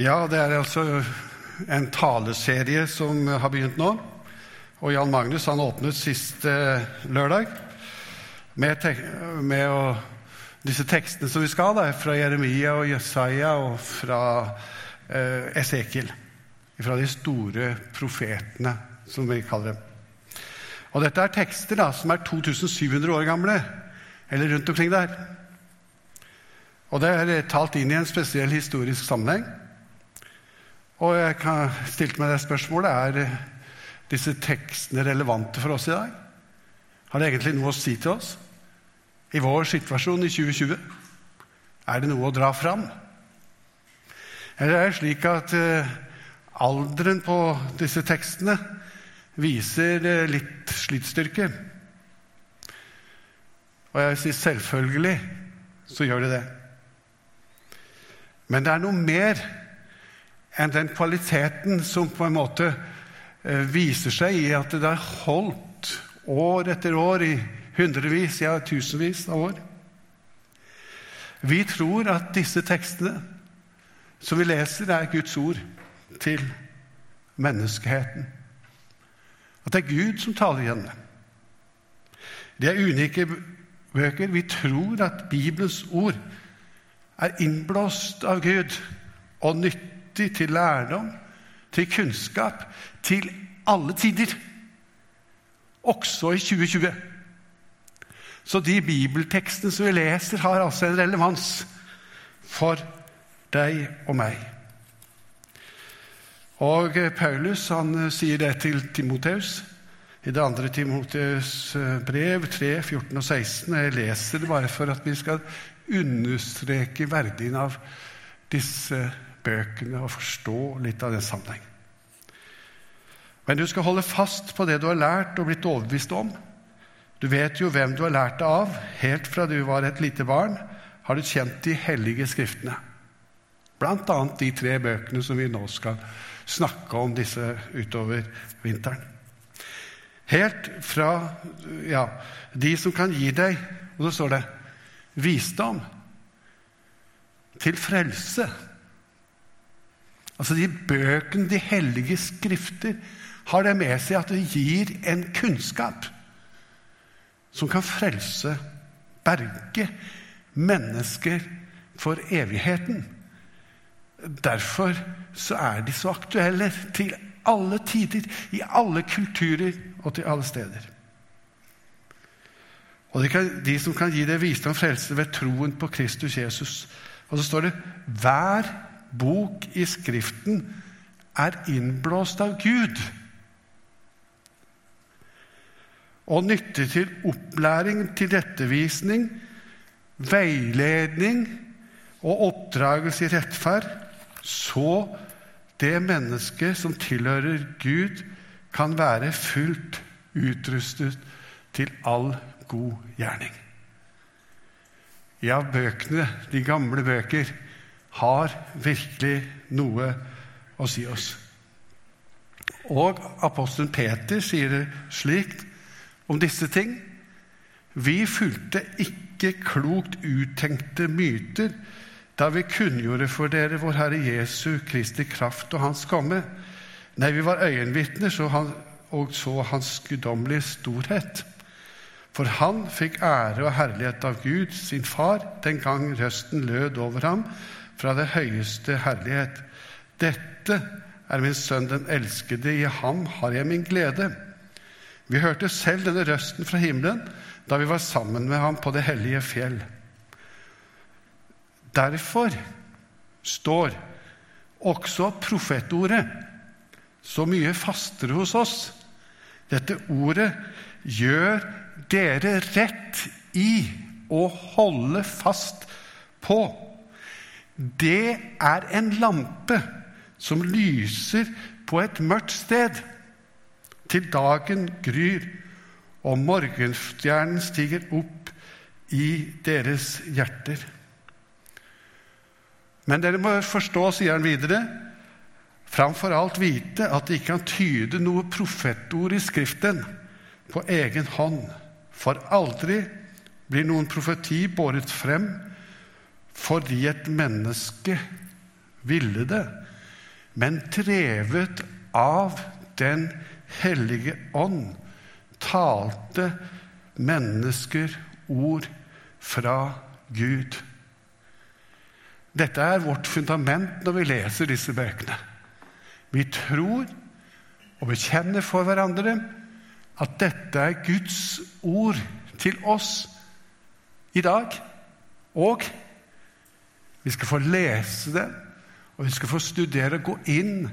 Ja, det er altså en taleserie som har begynt nå. Og Jan Magnus han åpnet sist eh, lørdag med, tek med å, disse tekstene som vi skal, da, fra Jeremia og Jesaja og fra eh, Esekiel. Fra de store profetene, som vi kaller dem. Og dette er tekster da, som er 2700 år gamle, eller rundt omkring der. Og det er talt inn i en spesiell historisk sammenheng. Og jeg kan stilte meg det spørsmålet er disse tekstene relevante for oss i dag. Har det egentlig noe å si til oss i vår situasjon i 2020? Er det noe å dra fram? Eller er det slik at uh, alderen på disse tekstene viser uh, litt slitstyrke? Og jeg vil si selvfølgelig så gjør det det. Men det er noe mer enn den kvaliteten som på en måte eh, viser seg i at det har holdt år etter år i hundrevis, ja tusenvis av år. Vi tror at disse tekstene som vi leser, er Guds ord til menneskeheten. At det er Gud som taler igjen. Det er unike bøker. Vi tror at Bibelens ord er innblåst av Gud og nyttig nyttig til lærdom, til kunnskap, til alle tider. Også i 2020. Så de bibeltekstene som vi leser, har altså en relevans for deg og meg. Og Paulus han eh, sier det til Timoteus i det andre Timoteus eh, brev 3, 14 og 16. Jeg leser det bare for at vi skal understreke verdien av disse bøkene og forstå litt av den sammenheng. Men du skal holde fast på det du har lært og blitt overbevist om. Du vet jo hvem du har lært det av. Helt fra du var et lite barn, har du kjent de hellige skriftene. Blant annet de tre bøkene som vi nå skal snakke om disse utover vinteren. Helt fra ja, de som kan gi deg, og så står det visdom, til frelse Altså De bøkene, de hellige skrifter, har det med seg at det gir en kunnskap som kan frelse, berge mennesker for evigheten. Derfor så er de så aktuelle til alle tider, i alle kulturer og til alle steder. Og de, kan, de som kan gi det visdom og frelse ved troen på Kristus Jesus. Og så står det 'hver bok i Skriften er innblåst av Gud og nyttig til opplæring, tilrettevisning, veiledning og oppdragelse i rettferd, så det mennesket som tilhører Gud, kan være fullt utrustet til all god gjerning. Ja, bøkene, de gamle bøker, har virkelig noe å si oss. Og apostelen Peter sier det slik om disse ting. Vi fulgte ikke klokt uttenkte myter da vi kunngjorde for dere vår Herre Jesu Kristi kraft og Hans komme. Nei, vi var øyenvitner og så Hans guddommelige storhet. For han fikk ære og herlighet av Gud, sin far, den gang røsten lød over ham fra det høyeste herlighet. Dette er min sønn den elskede, i ham har jeg min glede. Vi hørte selv denne røsten fra himmelen da vi var sammen med ham på det hellige fjell. Derfor står også profetordet så mye fastere hos oss. Dette ordet gjør dere rett i å holde fast på det er en lampe som lyser på et mørkt sted til dagen gryr og morgenstjernen stiger opp i deres hjerter. Men dere må forstå, sier han videre, framfor alt vite at de ikke kan tyde noe profetord i Skriften på egen hånd, for aldri blir noen profeti båret frem fordi et menneske ville det men drevet av Den hellige ånd, talte mennesker ord fra Gud. Dette er vårt fundament når vi leser disse bøkene. Vi tror og bekjenner for hverandre at dette er Guds ord til oss i dag. Og vi skal få lese det, og vi skal få studere og gå inn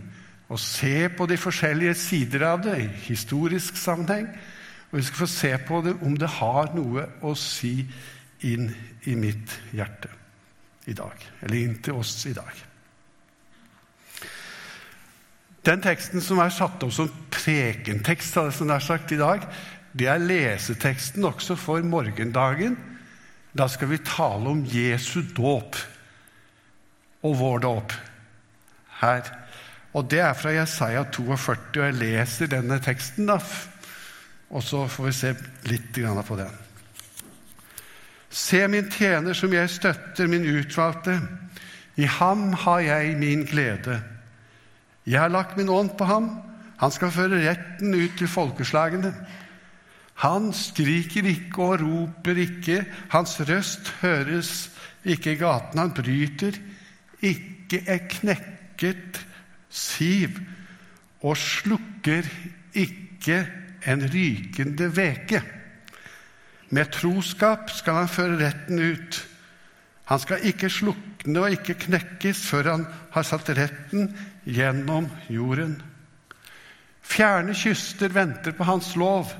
og se på de forskjellige sider av det i historisk sammenheng. Og vi skal få se på det om det har noe å si inn i mitt hjerte i dag. Eller inn til oss i dag. Den teksten som er satt opp som prekentekst som er sagt i dag, det er leseteksten også for morgendagen. Da skal vi tale om Jesu dåp og vår dåp her. Og det er fra Jesaja 42, og jeg leser denne teksten, da. Og så får vi se litt på den. Se min tjener som jeg støtter, min utvalgte. I ham har jeg min glede. Jeg har lagt min ånd på ham. Han skal føre retten ut til folkeslagene. Han skriker ikke og roper ikke. Hans røst høres ikke i gaten. Han bryter ikke et knekket siv og slukker ikke en rykende veke. Med troskap skal han føre retten ut. Han skal ikke slukne og ikke knekkes før han har satt retten gjennom jorden. Fjerne kyster venter på hans lov.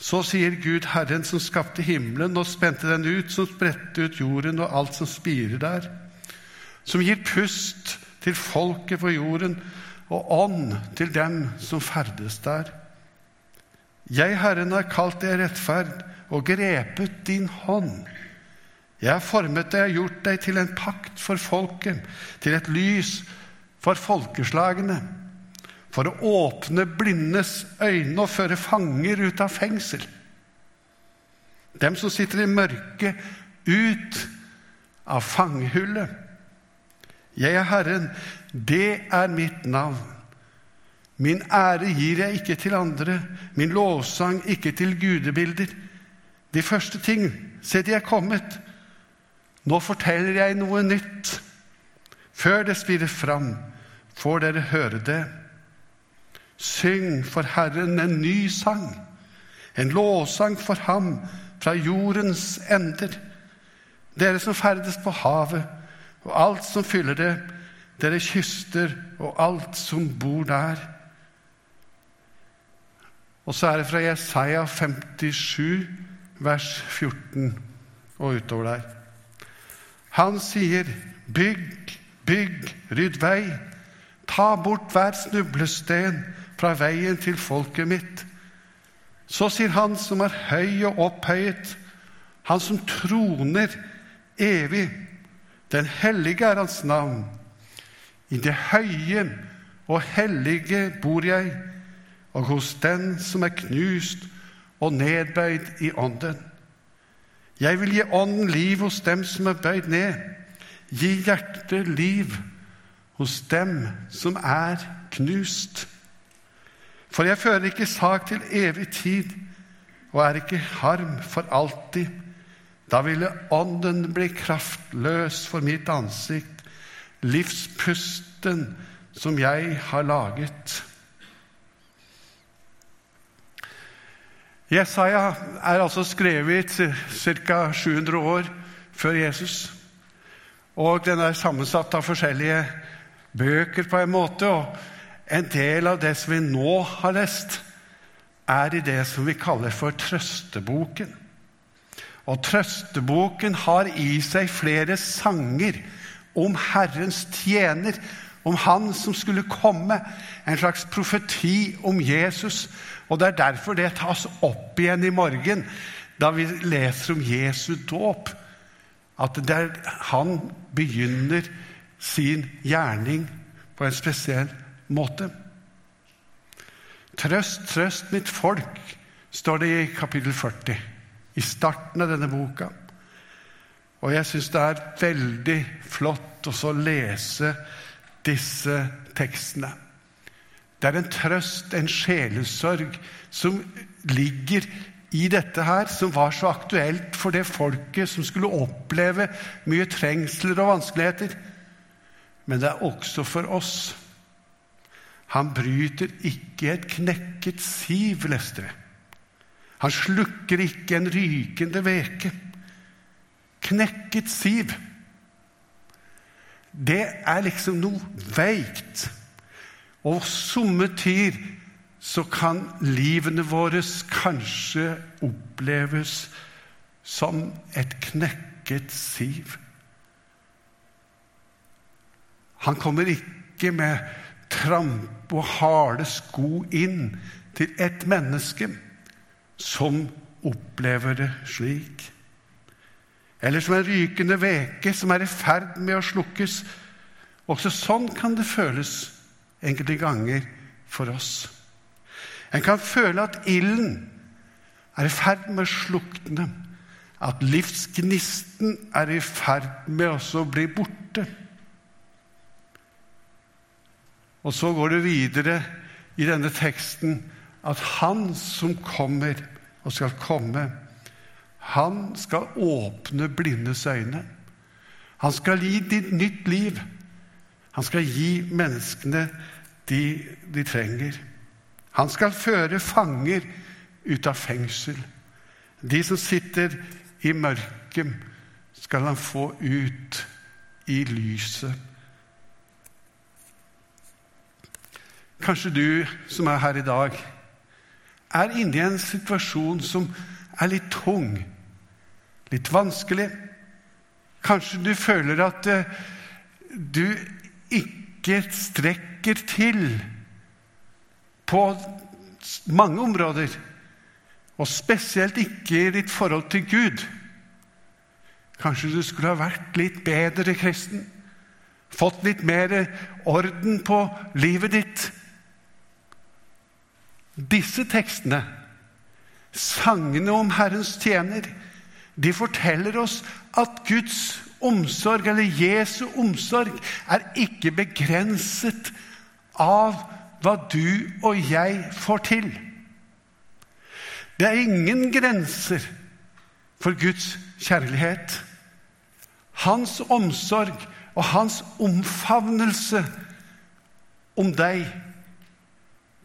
Så sier Gud, Herren som skapte himmelen og spente den ut, som spredte ut jorden og alt som spirer der, som gir pust til folket på jorden og ånd til dem som ferdes der. Jeg, Herren, har kalt deg rettferd og grepet din hånd. Jeg har formet deg og gjort deg til en pakt for folket, til et lys for folkeslagene, for å åpne blindes øyne og føre fanger ut av fengsel. Dem som sitter i mørket, ut av fangehullet. Jeg er Herren, det er mitt navn. Min ære gir jeg ikke til andre, min lovsang ikke til gudebilder. De første ting, se, de er kommet. Nå forteller jeg noe nytt. Før det spirer fram, får dere høre det. Syng for Herren en ny sang, en lovsang for Ham fra jordens ender. Dere som ferdes på havet, og alt som fyller det, deres kyster og alt som bor der. Og så er det fra Jesaja 57 vers 14 og utover der. Han sier, 'Bygg, bygg, rydd vei.' 'Ta bort hver snublesten fra veien til folket mitt.' Så sier Han som er høy og opphøyet, Han som troner evig. Den hellige er Hans navn. I det høye og hellige bor jeg, og hos den som er knust og nedbøyd i ånden. Jeg vil gi ånden liv hos dem som er bøyd ned. Gi hjertet liv hos dem som er knust. For jeg fører ikke sak til evig tid og er ikke harm for alltid. Da ville ånden bli kraftløs for mitt ansikt, livspusten som jeg har laget. Jesaja er altså skrevet ca. 700 år før Jesus. Og den er sammensatt av forskjellige bøker på en måte. Og en del av det som vi nå har lest, er i det som vi kaller for trøsteboken. Og trøsteboken har i seg flere sanger om Herrens tjener, om Han som skulle komme. En slags profeti om Jesus og Det er derfor det tas opp igjen i morgen, da vi leser om Jesu dåp. At han begynner sin gjerning på en spesiell måte. Trøst, trøst mitt folk, står det i kapittel 40, i starten av denne boka. Og jeg syns det er veldig flott å lese disse tekstene. Det er en trøst, en sjelesorg, som ligger i dette her, som var så aktuelt for det folket som skulle oppleve mye trengsler og vanskeligheter. Men det er også for oss. Han bryter ikke et knekket siv, leste vi. Han slukker ikke en rykende veke. Knekket siv. Det er liksom noe veikt. Og somme tider så kan livene våre kanskje oppleves som et knekket siv. Han kommer ikke med tramp og harde sko inn til et menneske som opplever det slik. Eller som en rykende veke som er i ferd med å slukkes. Også sånn kan det føles enkelte ganger for oss. En kan føle at ilden er i ferd med å slukne, at livsgnisten er i ferd med også å bli borte. Og så går det videre i denne teksten at han som kommer og skal komme, han skal åpne blindes øyne. Han skal gi ditt nytt liv. Han skal gi menneskene de de trenger. Han skal føre fanger ut av fengsel. De som sitter i mørket, skal han få ut i lyset. Kanskje du som er her i dag, er inne i en situasjon som er litt tung, litt vanskelig. Kanskje du føler at uh, du ikke strekker til på mange områder, og spesielt ikke i ditt forhold til Gud. Kanskje du skulle ha vært litt bedre kristen, fått litt mer orden på livet ditt. Disse tekstene, sangene om Herrens tjener, de forteller oss at Guds omsorg, eller Jesu omsorg, er ikke begrenset av hva du og jeg får til. Det er ingen grenser for Guds kjærlighet. Hans omsorg og hans omfavnelse om deg,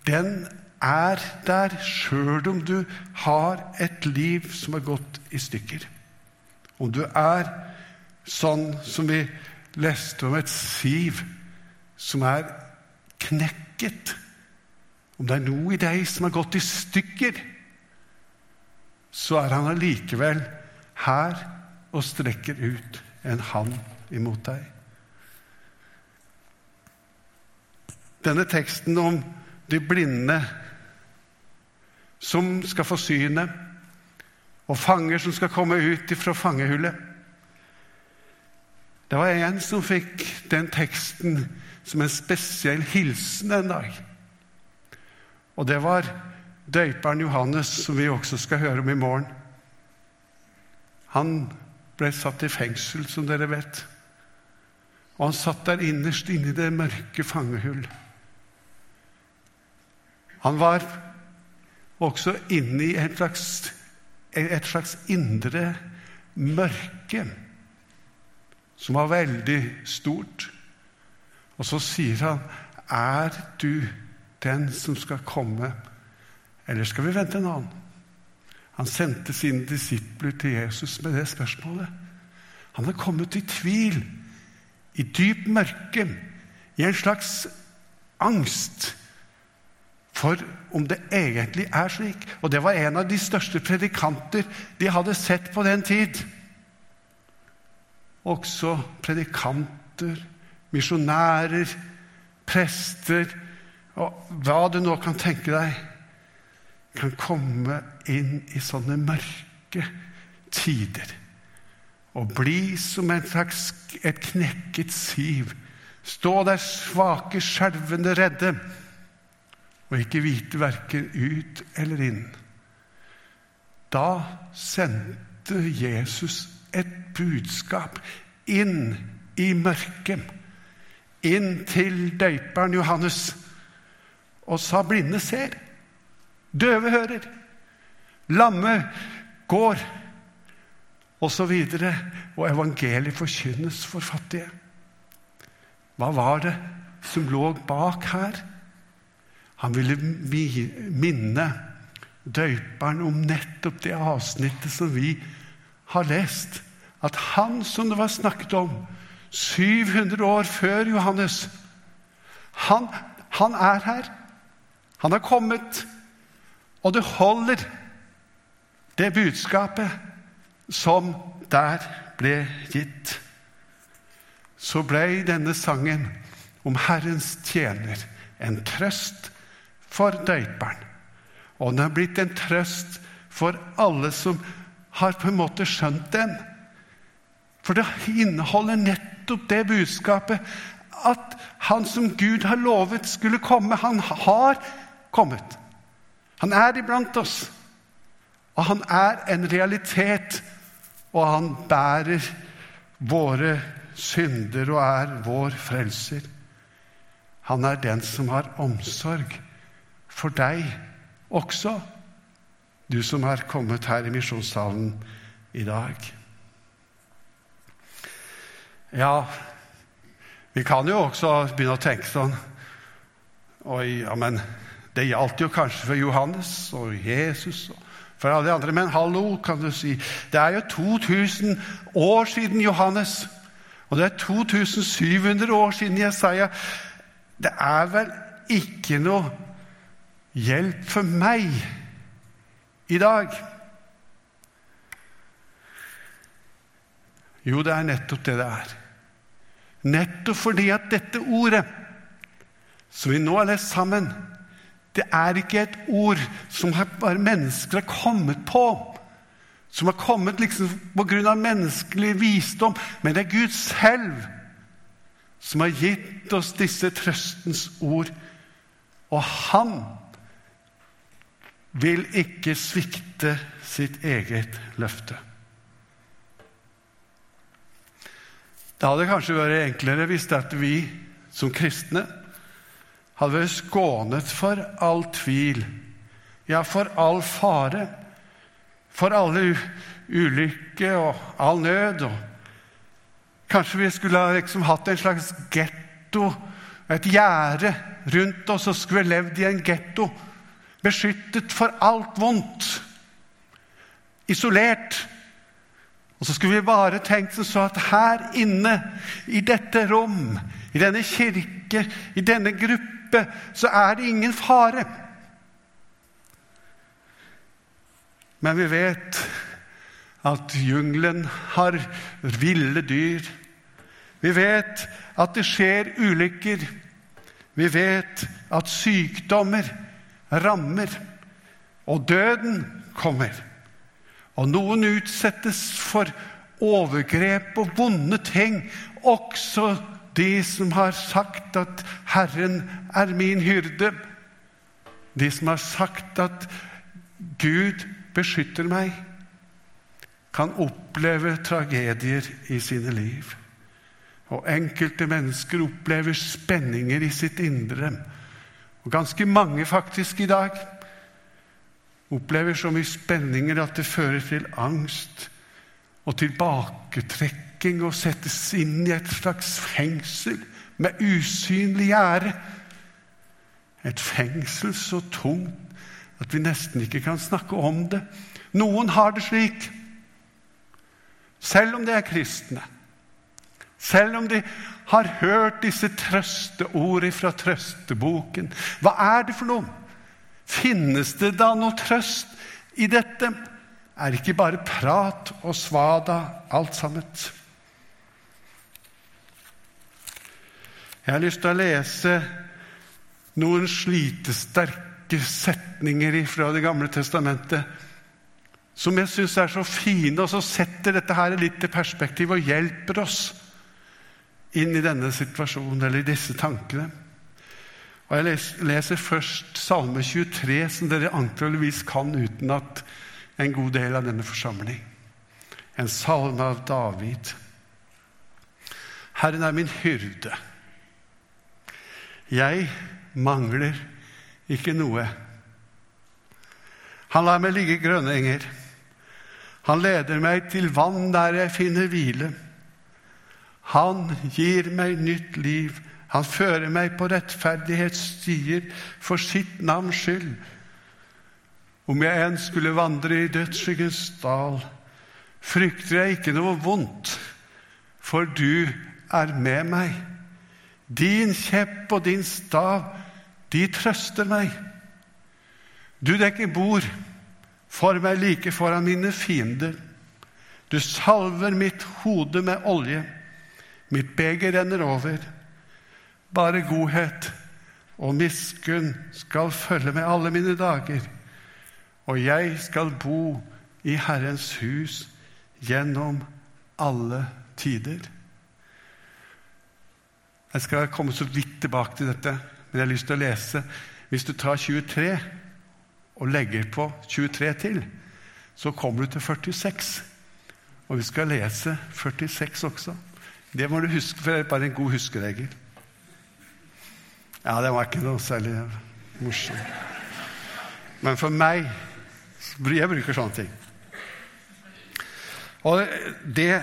den er der sjøl om du har et liv som er gått i stykker. Om du er sånn som vi leste om et siv som er knekket Om det er noe i deg som har gått i stykker, så er han allikevel her og strekker ut en hand imot deg. Denne teksten om de blinde som skal få synet, og fanger som skal komme ut fra fangehullet. Det var en som fikk den teksten som en spesiell hilsen en dag. Og det var døyperen Johannes, som vi også skal høre om i morgen. Han ble satt i fengsel, som dere vet. Og han satt der innerst inne i det mørke fangehull. Han var også inne i et slags, et slags indre mørke som var veldig stort. Og så sier han, 'Er du den som skal komme, eller skal vi vente en annen?' Han sendte sine disipler til Jesus med det spørsmålet. Han er kommet i tvil, i dyp mørke, i en slags angst for om det egentlig er slik. Og det var en av de største predikanter de hadde sett på den tid. Også predikanter, misjonærer, prester og hva du nå kan tenke deg, kan komme inn i sånne mørke tider og bli som slags, et knekket siv. Stå der svake, skjelvende, redde og ikke vite verken ut eller inn. Da sendte Jesus et budskap inn i mørket, inn til døyperen Johannes og sa blinde ser, døve hører, lamme går, osv. Og, så og evangeliet forkynnes for fattige. Hva var det som lå bak her? Han ville minne døyperen om nettopp det avsnittet som vi har lest. At han som det var snakket om 700 år før Johannes, han, han er her. Han har kommet. Og det holder, det budskapet som der ble gitt. Så ble denne sangen om Herrens tjener en trøst for døyperen. Og den er blitt en trøst for alle som har på en måte skjønt den. For det inneholder nettopp det budskapet at han som Gud har lovet skulle komme, han har kommet. Han er iblant oss. Og han er en realitet, og han bærer våre synder og er vår frelser. Han er den som har omsorg for deg også, du som har kommet her i misjonssalen i dag. Ja, vi kan jo også begynne å tenke sånn Oi, ja, men det gjaldt jo kanskje for Johannes og Jesus og for alle de andre. Men hallo, kan du si. Det er jo 2000 år siden Johannes. Og det er 2700 år siden Jesaja. Det er vel ikke noe hjelp for meg i dag? Jo, det er nettopp det det er. Nettopp fordi at dette ordet, som vi nå har lest sammen, det er ikke et ord som bare mennesker har kommet på, som har kommet liksom av menneskelig visdom, men det er Gud selv som har gitt oss disse trøstens ord. Og han vil ikke svikte sitt eget løfte. Det hadde kanskje vært enklere hvis vi som kristne hadde vært skånet for all tvil, ja, for all fare, for alle ulykke og all nød. Og kanskje vi skulle liksom hatt en slags getto, et gjerde rundt oss, og skulle levd i en getto beskyttet for alt vondt, isolert. Og så skulle vi bare tenkt så at her inne, i dette rom, i denne kirke, i denne gruppe, så er det ingen fare. Men vi vet at jungelen har ville dyr. Vi vet at det skjer ulykker. Vi vet at sykdommer rammer, og døden kommer. Og noen utsettes for overgrep og vonde ting, også de som har sagt at 'Herren er min hyrde'. De som har sagt at 'Gud beskytter meg', kan oppleve tragedier i sine liv. Og enkelte mennesker opplever spenninger i sitt indre og ganske mange faktisk i dag opplever så mye spenninger at det fører til angst og tilbaketrekking og settes inn i et slags fengsel med usynlig gjerde. Et fengsel så tungt at vi nesten ikke kan snakke om det. Noen har det slik, selv om de er kristne. Selv om de har hørt disse trøsteord fra trøsteboken. Hva er det for noe? Finnes det da noe trøst i dette? Er det ikke bare prat og svada alt sammen? Jeg har lyst til å lese noen slitesterke setninger fra Det gamle testamentet som jeg syns er så fine, og så setter dette her litt i perspektiv og hjelper oss inn i denne situasjonen eller i disse tankene. Og Jeg leser først Salme 23, som dere antakeligvis kan utenat en god del av denne forsamling. En salme av David. Herren er min hyrde. Jeg mangler ikke noe. Han lar meg ligge grønne enger. Han leder meg til vann der jeg finner hvile. Han gir meg nytt liv. Han fører meg på rettferdighetsstier for sitt navns skyld. Om jeg enn skulle vandre i dødsskyggens dal, frykter jeg ikke noe vondt, for du er med meg. Din kjepp og din stav, de trøster meg. Du dekker bord for meg like foran mine fiender. Du salver mitt hode med olje. Mitt beger renner over. Bare godhet og miskunn skal følge med alle mine dager og jeg skal bo i Herrens hus gjennom alle tider. Jeg skal komme så vidt tilbake til dette, men jeg har lyst til å lese. Hvis du tar 23 og legger på 23 til, så kommer du til 46. Og vi skal lese 46 også. Det må du huske, for det er bare en god huskeregel. Ja, det var ikke noe særlig morsomt. Men for meg jeg bruker sånne ting. Og det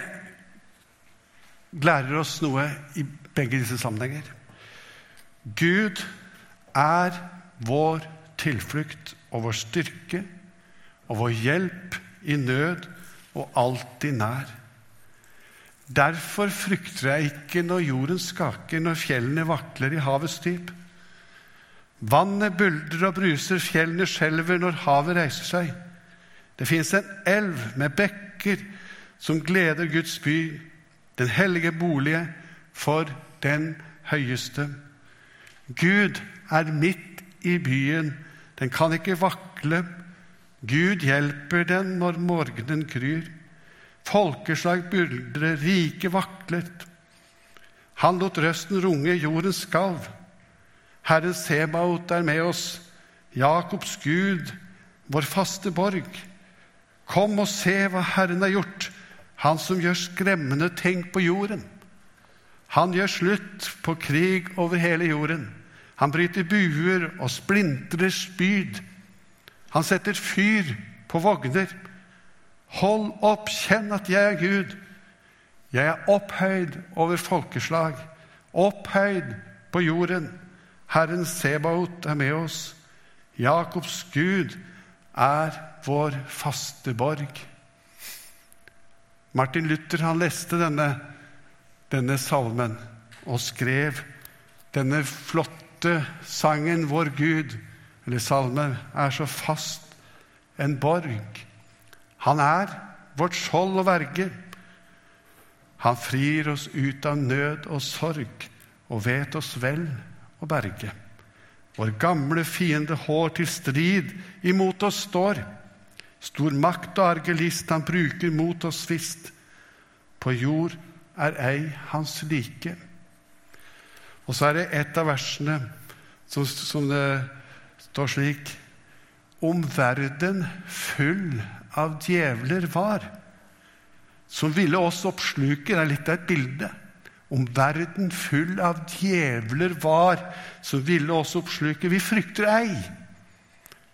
lærer oss noe i begge disse sammenhenger. Gud er vår tilflukt og vår styrke og vår hjelp i nød og alltid nær. Derfor frykter jeg ikke når jorden skaker, når fjellene vakler i havets dyp. Vannet buldrer og bruser, fjellene skjelver når havet reiser seg. Det fins en elv med bekker som gleder Guds by, den hellige bolige for den høyeste. Gud er midt i byen, den kan ikke vakle. Gud hjelper den når morgenen gryr. Folkeslag buldrer, rike vaklet. Han lot røsten runge, jorden skalv. Herren Sebaot er med oss, Jakobs Gud, vår faste borg. Kom og se hva Herren har gjort, Han som gjør skremmende ting på jorden. Han gjør slutt på krig over hele jorden. Han bryter buer og splintrer spyd. Han setter fyr på vogner. Hold opp, kjenn at jeg er Gud. Jeg er opphøyd over folkeslag, opphøyd på jorden. Herren Sebaot er med oss. Jakobs Gud er vår faste borg. Martin Luther han leste denne, denne salmen og skrev denne flotte sangen 'Vår Gud', eller salmen, er så fast en borg. Han er vårt skjold og verge. Han frir oss ut av nød og sorg og vet oss vel og berge. Vår gamle fiende hår til strid imot oss står. Stor makt og argelist han bruker mot oss visst. På jord er ei hans like. Og så er det et av versene som, som det står slik Om verden full av djevler var, som ville oss oppsluke Det er litt av et bilde om verden full av djevler var, som ville oss oppsluke. Vi frykter ei.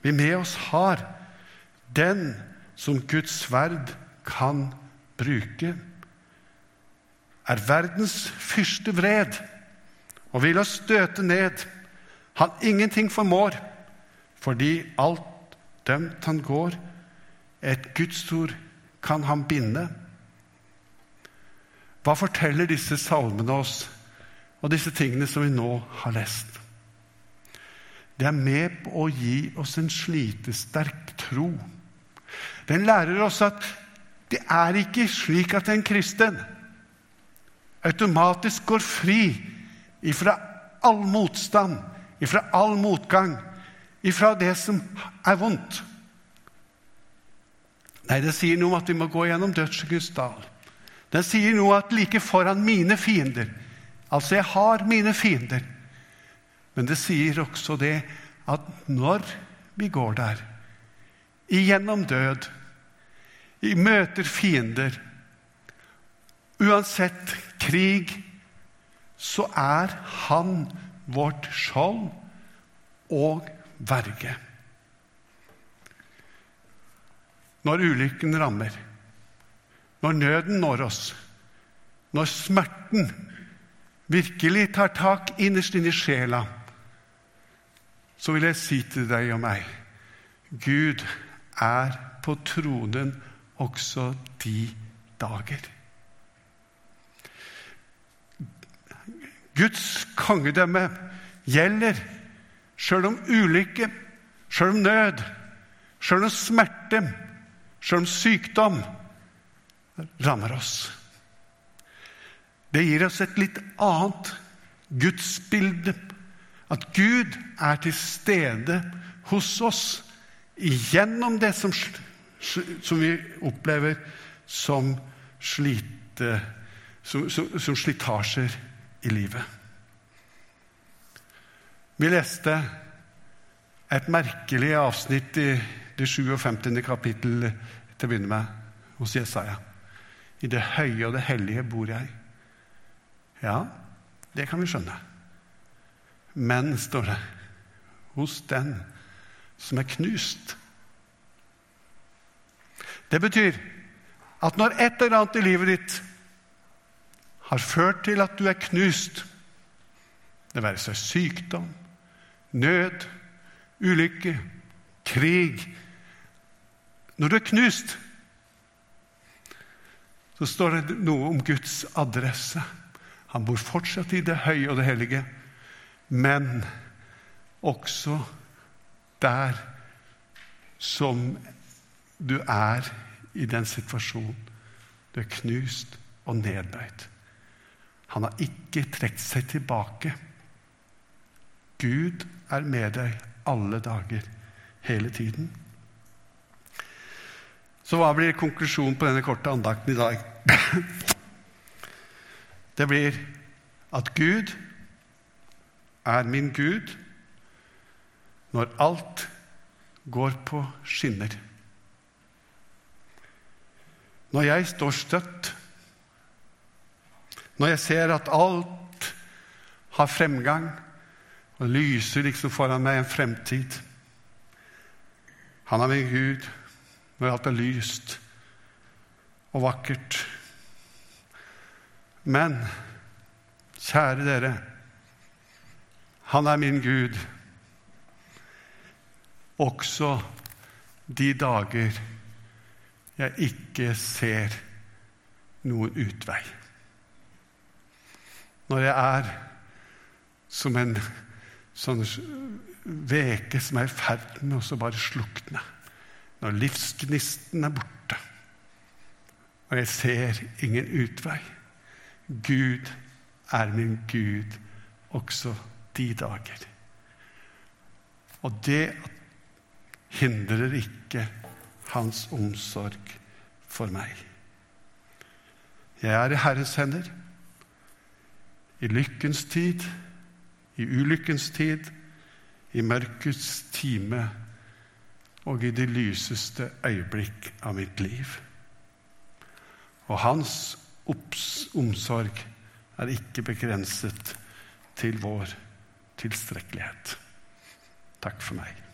Vi med oss har den som Guds sverd kan bruke. Er verdens fyrste vred og vil oss støte ned. Han ingenting formår, fordi alt dømt han går. Et gudsord kan han binde. Hva forteller disse salmene oss, og disse tingene som vi nå har lest? Det er med på å gi oss en slitesterk tro. Den lærer oss at det er ikke slik at en kristen automatisk går fri ifra all motstand, ifra all motgang, ifra det som er vondt. Nei, det sier noe om at vi må gå gjennom dødsskyggens dal. Den sier noe at like foran mine fiender Altså, jeg har mine fiender. Men det sier også det at når vi går der, igjennom død, vi møter fiender, uansett krig, så er Han vårt skjold og verge. Når ulykken rammer, når nøden når oss, når smerten virkelig tar tak innerst inni sjela, så vil jeg si til deg og meg Gud er på tronen også de dager. Guds kongedømme gjelder sjøl om ulykke, sjøl om nød, sjøl om smerte, sjøl om sykdom rammer oss. Det gir oss et litt annet gudsbilde. At Gud er til stede hos oss gjennom det som, som vi opplever som, slite, som, som, slitasjer i livet. Vi leste et merkelig avsnitt i det 57. kapittel til å begynne med hos Jesaja. I det høye og det hellige bor jeg. Ja, det kan vi skjønne. Men, står det, hos den som er knust. Det betyr at når et eller annet i livet ditt har ført til at du er knust, det være seg sykdom, nød, ulykke, krig Når du er knust, så står det noe om Guds adresse. Han bor fortsatt i det høye og det hellige, men også der som du er i den situasjonen. Du er knust og nedbøyd. Han har ikke trukket seg tilbake. Gud er med deg alle dager, hele tiden. Så hva blir konklusjonen på denne korte andakten i dag? Det blir at Gud er min Gud når alt går på skinner. Når jeg står støtt, når jeg ser at alt har fremgang og lyser liksom foran meg en fremtid Han er min Gud når alt er lyst og vakkert. Men kjære dere, han er min Gud også de dager jeg ikke ser noen utvei. Når jeg er som en sånn veke som er i ferd med å bare slukne. Når livsgnisten er borte. Og jeg ser ingen utvei. Gud er min Gud også de dager. Og det hindrer ikke hans omsorg for meg. Jeg er i Herres hender. I lykkens tid, i ulykkens tid, i mørkets time og i det lyseste øyeblikk av mitt liv. Og hans omsorg er ikke begrenset til vår tilstrekkelighet. Takk for meg.